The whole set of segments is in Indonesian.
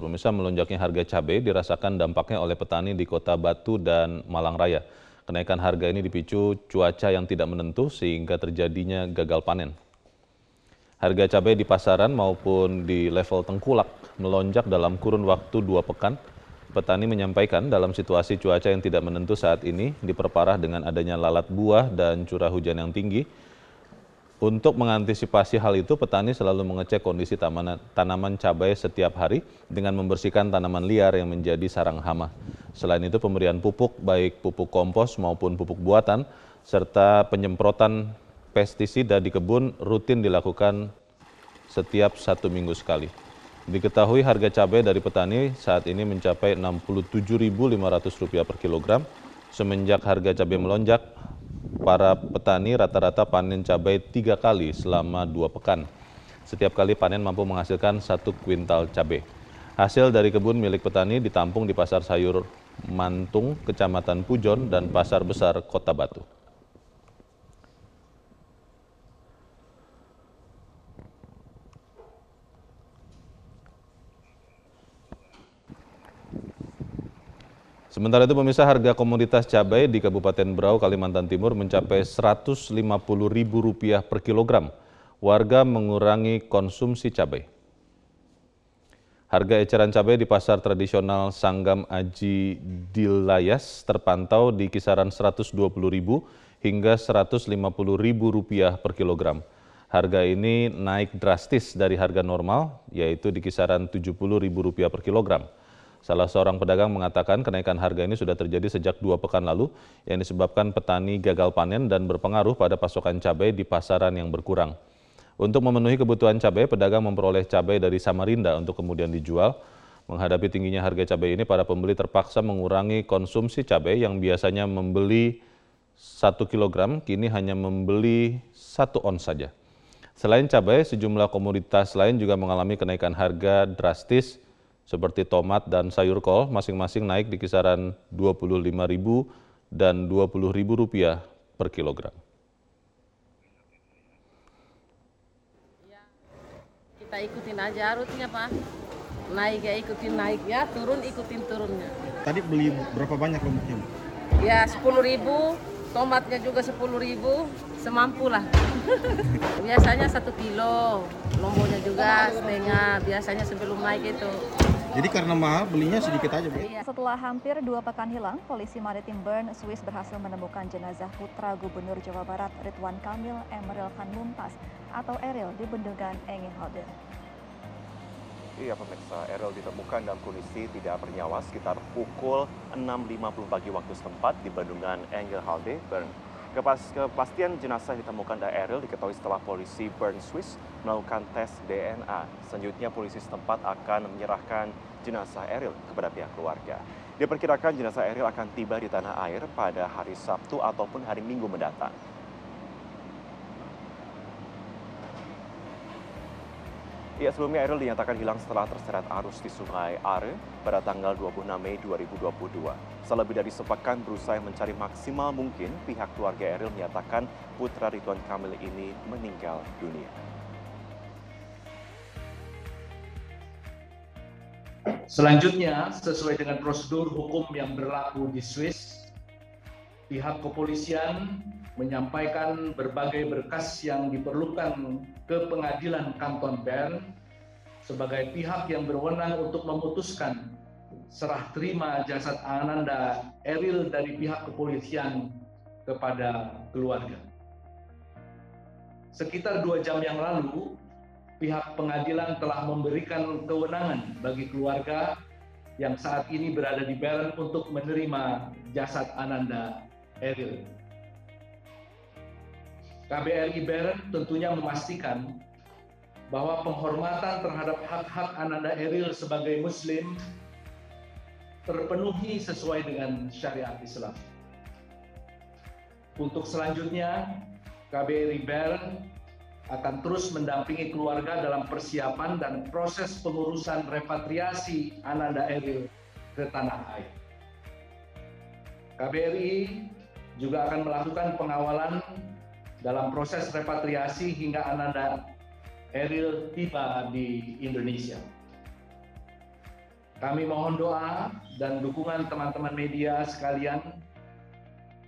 Pemirsa melonjaknya harga cabai dirasakan dampaknya oleh petani di Kota Batu dan Malang Raya. Kenaikan harga ini dipicu cuaca yang tidak menentu sehingga terjadinya gagal panen. Harga cabai di pasaran maupun di level tengkulak melonjak dalam kurun waktu dua pekan. Petani menyampaikan dalam situasi cuaca yang tidak menentu saat ini diperparah dengan adanya lalat buah dan curah hujan yang tinggi, untuk mengantisipasi hal itu, petani selalu mengecek kondisi tanaman, cabai setiap hari dengan membersihkan tanaman liar yang menjadi sarang hama. Selain itu, pemberian pupuk, baik pupuk kompos maupun pupuk buatan, serta penyemprotan pestisida di kebun rutin dilakukan setiap satu minggu sekali. Diketahui harga cabai dari petani saat ini mencapai Rp67.500 per kilogram. Semenjak harga cabai melonjak, para petani rata-rata panen cabai tiga kali selama dua pekan. Setiap kali panen mampu menghasilkan satu kuintal cabai. Hasil dari kebun milik petani ditampung di Pasar Sayur Mantung, Kecamatan Pujon, dan Pasar Besar Kota Batu. Sementara itu pemirsa harga komoditas cabai di Kabupaten Berau, Kalimantan Timur mencapai Rp150.000 per kilogram. Warga mengurangi konsumsi cabai. Harga eceran cabai di pasar tradisional Sanggam Aji Dilayas terpantau di kisaran Rp120.000 hingga Rp150.000 per kilogram. Harga ini naik drastis dari harga normal, yaitu di kisaran Rp70.000 per kilogram. Salah seorang pedagang mengatakan kenaikan harga ini sudah terjadi sejak dua pekan lalu yang disebabkan petani gagal panen dan berpengaruh pada pasokan cabai di pasaran yang berkurang. Untuk memenuhi kebutuhan cabai, pedagang memperoleh cabai dari Samarinda untuk kemudian dijual. Menghadapi tingginya harga cabai ini, para pembeli terpaksa mengurangi konsumsi cabai yang biasanya membeli satu kilogram, kini hanya membeli satu ons saja. Selain cabai, sejumlah komoditas lain juga mengalami kenaikan harga drastis seperti tomat dan sayur kol masing-masing naik di kisaran Rp25.000 dan Rp20.000 per kilogram. Ya, kita ikutin aja arusnya Pak. Naik ya ikutin naik ya, turun ikutin turunnya. Tadi beli berapa banyak lomboknya? Ya 10.000, tomatnya juga 10.000, semampu lah. biasanya satu kilo, lomboknya juga setengah, biasanya sebelum naik itu. Jadi karena mahal belinya sedikit aja, Bu. Iya. Setelah hampir dua pekan hilang, polisi maritim Bern, Swiss berhasil menemukan jenazah putra Gubernur Jawa Barat Ridwan Kamil Emeril Khan Mumtaz atau Eril di bendungan Engehalde. Iya pemirsa, Eril ditemukan dalam kondisi tidak bernyawa sekitar pukul 6.50 pagi waktu setempat di bendungan Engelhalde, Bern. Kepas, kepastian jenazah ditemukan dari Eril diketahui setelah polisi Bern Swiss melakukan tes DNA. Selanjutnya polisi setempat akan menyerahkan jenazah Eril kepada pihak keluarga. Diperkirakan jenazah Eril akan tiba di tanah air pada hari Sabtu ataupun hari Minggu mendatang. Ya, sebelumnya Eril dinyatakan hilang setelah terseret arus di Sungai Are pada tanggal 26 Mei 2022. Selebih dari sepekan berusaha mencari maksimal mungkin, pihak keluarga Eril menyatakan putra Ridwan Kamil ini meninggal dunia. Selanjutnya, sesuai dengan prosedur hukum yang berlaku di Swiss, pihak kepolisian menyampaikan berbagai berkas yang diperlukan ke pengadilan kanton Bern sebagai pihak yang berwenang untuk memutuskan serah terima jasad Ananda Eril dari pihak kepolisian kepada keluarga. Sekitar dua jam yang lalu, pihak pengadilan telah memberikan kewenangan bagi keluarga yang saat ini berada di Bern untuk menerima jasad Ananda Eril. KBRI Bern tentunya memastikan bahwa penghormatan terhadap hak-hak Ananda Eril sebagai Muslim terpenuhi sesuai dengan syariat Islam. Untuk selanjutnya, KBRI Bern akan terus mendampingi keluarga dalam persiapan dan proses pengurusan repatriasi Ananda Eril ke tanah air. KBRI juga akan melakukan pengawalan dalam proses repatriasi hingga Ananda Eril tiba di Indonesia. Kami mohon doa dan dukungan teman-teman media sekalian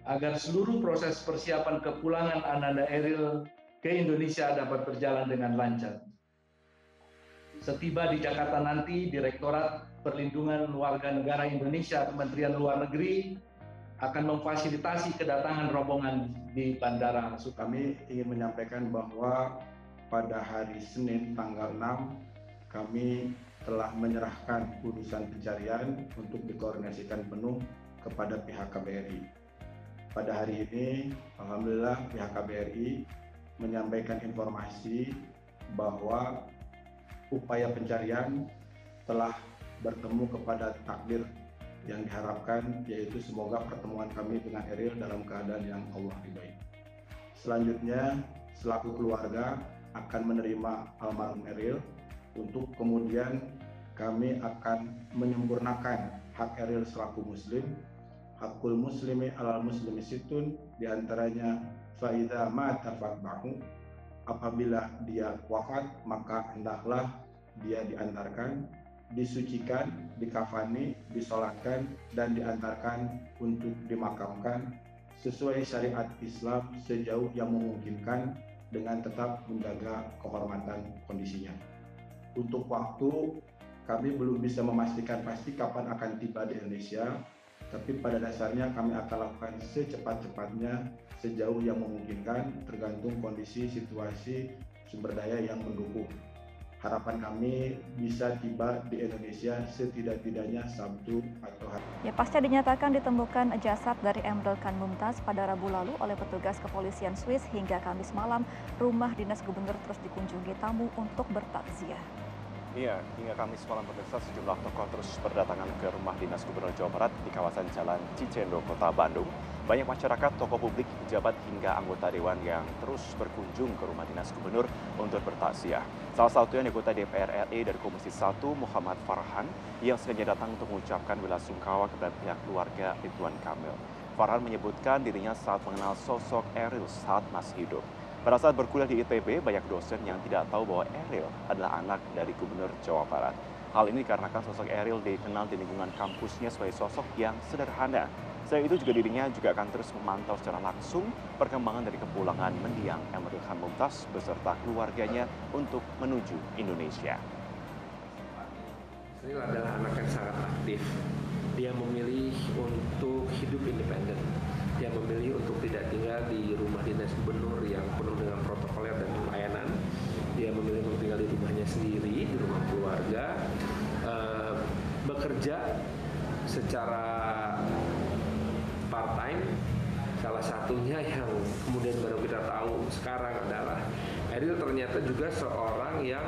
agar seluruh proses persiapan kepulangan Ananda Eril ke Indonesia dapat berjalan dengan lancar. Setiba di Jakarta nanti, Direktorat Perlindungan Warga Negara Indonesia Kementerian Luar Negeri akan memfasilitasi kedatangan rombongan di Bandara Kami ingin menyampaikan bahwa pada hari Senin tanggal 6 kami telah menyerahkan urusan pencarian untuk dikoordinasikan penuh kepada pihak KBRI. Pada hari ini, Alhamdulillah pihak KBRI menyampaikan informasi bahwa upaya pencarian telah bertemu kepada takdir yang diharapkan yaitu semoga pertemuan kami dengan Eril dalam keadaan yang Allah ridhoi. Selanjutnya, selaku keluarga akan menerima almarhum Eril. Untuk kemudian kami akan menyempurnakan hak Eril selaku muslim. Hakul muslimi alal muslimi situn di antaranya faida mata fatbahu. Apabila dia wafat maka hendaklah dia diantarkan disucikan, dikafani, disolatkan, dan diantarkan untuk dimakamkan sesuai syariat Islam sejauh yang memungkinkan dengan tetap menjaga kehormatan kondisinya. Untuk waktu, kami belum bisa memastikan pasti kapan akan tiba di Indonesia, tapi pada dasarnya kami akan lakukan secepat-cepatnya sejauh yang memungkinkan tergantung kondisi situasi sumber daya yang mendukung. Harapan kami bisa tiba di Indonesia setidak-tidaknya Sabtu atau hari. Ya, pasca dinyatakan ditemukan jasad dari Emrel Khan Mumtaz pada Rabu lalu oleh petugas kepolisian Swiss hingga Kamis malam, rumah dinas gubernur terus dikunjungi tamu untuk bertakziah. Iya, hingga Kamis malam pemirsa sejumlah tokoh terus berdatangan ke rumah dinas Gubernur Jawa Barat di kawasan Jalan Cicendo, Kota Bandung. Banyak masyarakat, tokoh publik, pejabat hingga anggota dewan yang terus berkunjung ke rumah dinas gubernur untuk bertaksiah. Salah satu yang anggota DPR RI dari Komisi 1 Muhammad Farhan yang sengaja datang untuk mengucapkan bela sungkawa kepada pihak keluarga Ridwan Kamil. Farhan menyebutkan dirinya saat mengenal sosok Eril saat masih hidup. Pada saat berkuliah di ITB, banyak dosen yang tidak tahu bahwa Eril adalah anak dari Gubernur Jawa Barat. Hal ini dikarenakan sosok Eril dikenal di lingkungan kampusnya sebagai sosok yang sederhana. Selain itu juga dirinya juga akan terus memantau secara langsung perkembangan dari kepulangan mendiang Emeril Khan Mumtaz beserta keluarganya untuk menuju Indonesia. Eril adalah anak yang sangat aktif. Dia memilih untuk hidup independen yang memilih untuk tidak tinggal di rumah dinas gubernur yang penuh dengan protokoler dan pelayanan. Dia memilih untuk tinggal di rumahnya sendiri, di rumah keluarga, uh, bekerja secara satunya yang kemudian baru kita tahu sekarang adalah Eril ternyata juga seorang yang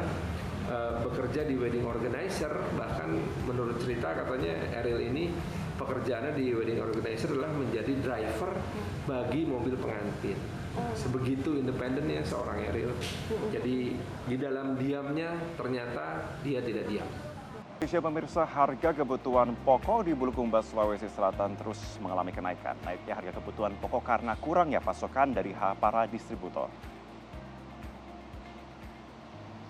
uh, bekerja di wedding organizer bahkan menurut cerita katanya Eril ini pekerjaannya di wedding organizer adalah menjadi driver bagi mobil pengantin. Sebegitu independennya seorang Eril. Jadi di dalam diamnya ternyata dia tidak diam. Indonesia pemirsa, harga kebutuhan pokok di Bulukumba, Sulawesi Selatan terus mengalami kenaikan. Naiknya harga kebutuhan pokok karena kurangnya pasokan dari para distributor.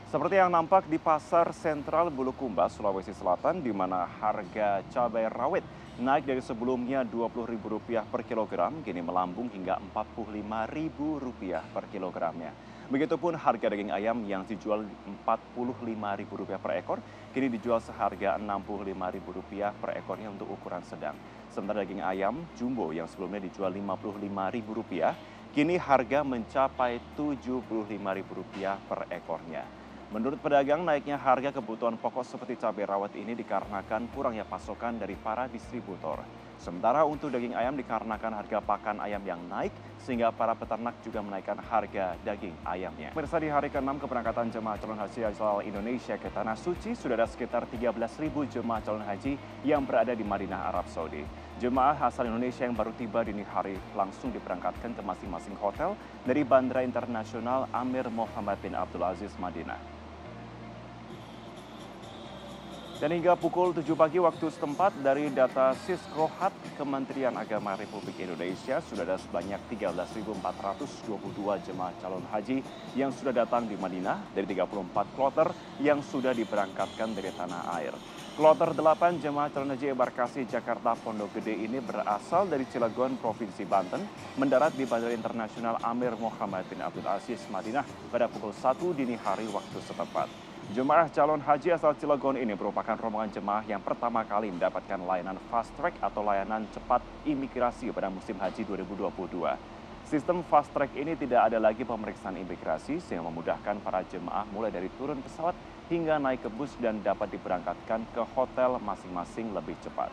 Seperti yang nampak di Pasar Sentral Bulukumba, Sulawesi Selatan, di mana harga cabai rawit naik dari sebelumnya Rp20.000 per kilogram, kini melambung hingga Rp45.000 per kilogramnya. Begitupun harga daging ayam yang dijual Rp45.000 per ekor, kini dijual seharga Rp65.000 per ekornya untuk ukuran sedang. Sementara daging ayam jumbo yang sebelumnya dijual Rp55.000, kini harga mencapai Rp75.000 per ekornya. Menurut pedagang, naiknya harga kebutuhan pokok seperti cabai rawit ini dikarenakan kurangnya pasokan dari para distributor. Sementara untuk daging ayam dikarenakan harga pakan ayam yang naik, sehingga para peternak juga menaikkan harga daging ayamnya. Pemirsa di hari ke-6 keberangkatan jemaah calon haji asal Indonesia ke Tanah Suci, sudah ada sekitar 13.000 jemaah calon haji yang berada di Madinah, Arab Saudi. Jemaah asal Indonesia yang baru tiba dini hari langsung diberangkatkan ke masing-masing hotel dari Bandara Internasional Amir Muhammad bin Abdul Aziz, Madinah. Dan hingga pukul 7 pagi waktu setempat dari data Siskohat Kementerian Agama Republik Indonesia sudah ada sebanyak 13.422 jemaah calon haji yang sudah datang di Madinah dari 34 kloter yang sudah diberangkatkan dari tanah air. Kloter 8 jemaah calon haji embarkasi Jakarta Pondok Gede ini berasal dari Cilegon, Provinsi Banten, mendarat di Bandara Internasional Amir Muhammad bin Abdul Aziz, Madinah pada pukul 1 dini hari waktu setempat. Jemaah calon haji asal Cilegon ini merupakan rombongan jemaah yang pertama kali mendapatkan layanan fast track atau layanan cepat imigrasi pada musim haji 2022. Sistem fast track ini tidak ada lagi pemeriksaan imigrasi sehingga memudahkan para jemaah mulai dari turun pesawat hingga naik ke bus dan dapat diberangkatkan ke hotel masing-masing lebih cepat.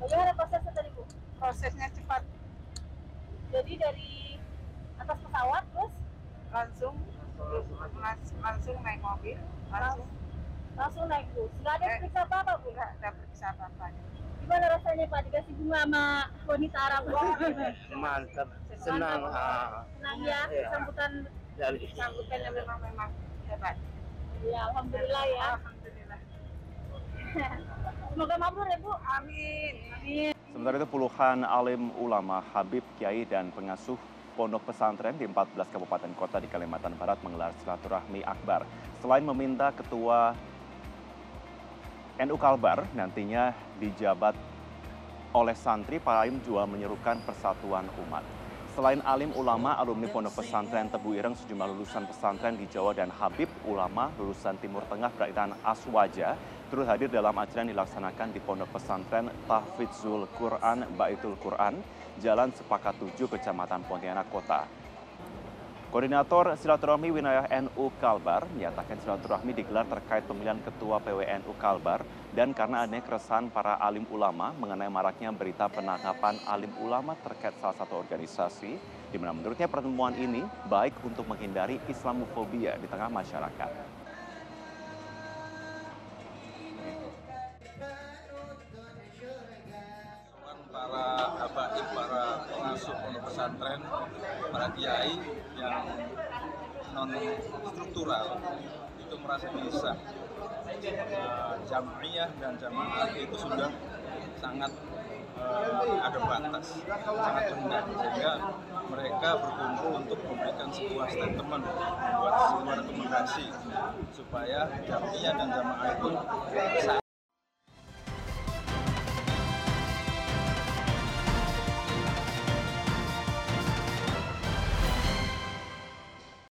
Bagaimana prosesnya tadi Bu? prosesnya cepat Jadi dari atas pesawat terus langsung langsung, langsung naik mobil langsung langsung naik bus. Nggak ada Eh. periksa apa-apa Bu? nggak ada periksa apa Gimana rasanya Pak dikasih bunga sama wanita Arab? mantap senang ah, Senang ya Iya. sambutan dari sambutannya memang memang hebat ya Alhamdulillah ya. alhamdulillah Semoga makmur ya Bu. amin Amin. Sementara itu puluhan alim ulama, habib, kiai, dan pengasuh pondok pesantren di 14 kabupaten kota di Kalimantan Barat menggelar silaturahmi akbar. Selain meminta ketua NU Kalbar nantinya dijabat oleh santri, para alim juga menyerukan persatuan umat. Selain alim ulama, alumni Pondok Pesantren Tebu Ireng, sejumlah lulusan pesantren di Jawa dan Habib ulama lulusan Timur Tengah berairan Aswaja turut hadir dalam acara yang dilaksanakan di Pondok Pesantren Tahfidzul Quran Baitul Quran, Jalan Sepakat 7, Kecamatan Pontianak Kota. Koordinator Silaturahmi Wilayah NU Kalbar menyatakan silaturahmi digelar terkait pemilihan Ketua PWNU Kalbar dan karena adanya keresahan para alim ulama mengenai maraknya berita penangkapan alim ulama terkait salah satu organisasi, di mana menurutnya pertemuan ini baik untuk menghindari Islamofobia di tengah masyarakat. Struktural itu merasa bisa. Uh, jamaah dan jamaah itu sudah sangat uh, ada batas, sangat rendah. Sehingga mereka berkumpul untuk memberikan sebuah statement, membuat sebuah rekomendasi supaya jamiah dan jamaah itu bisa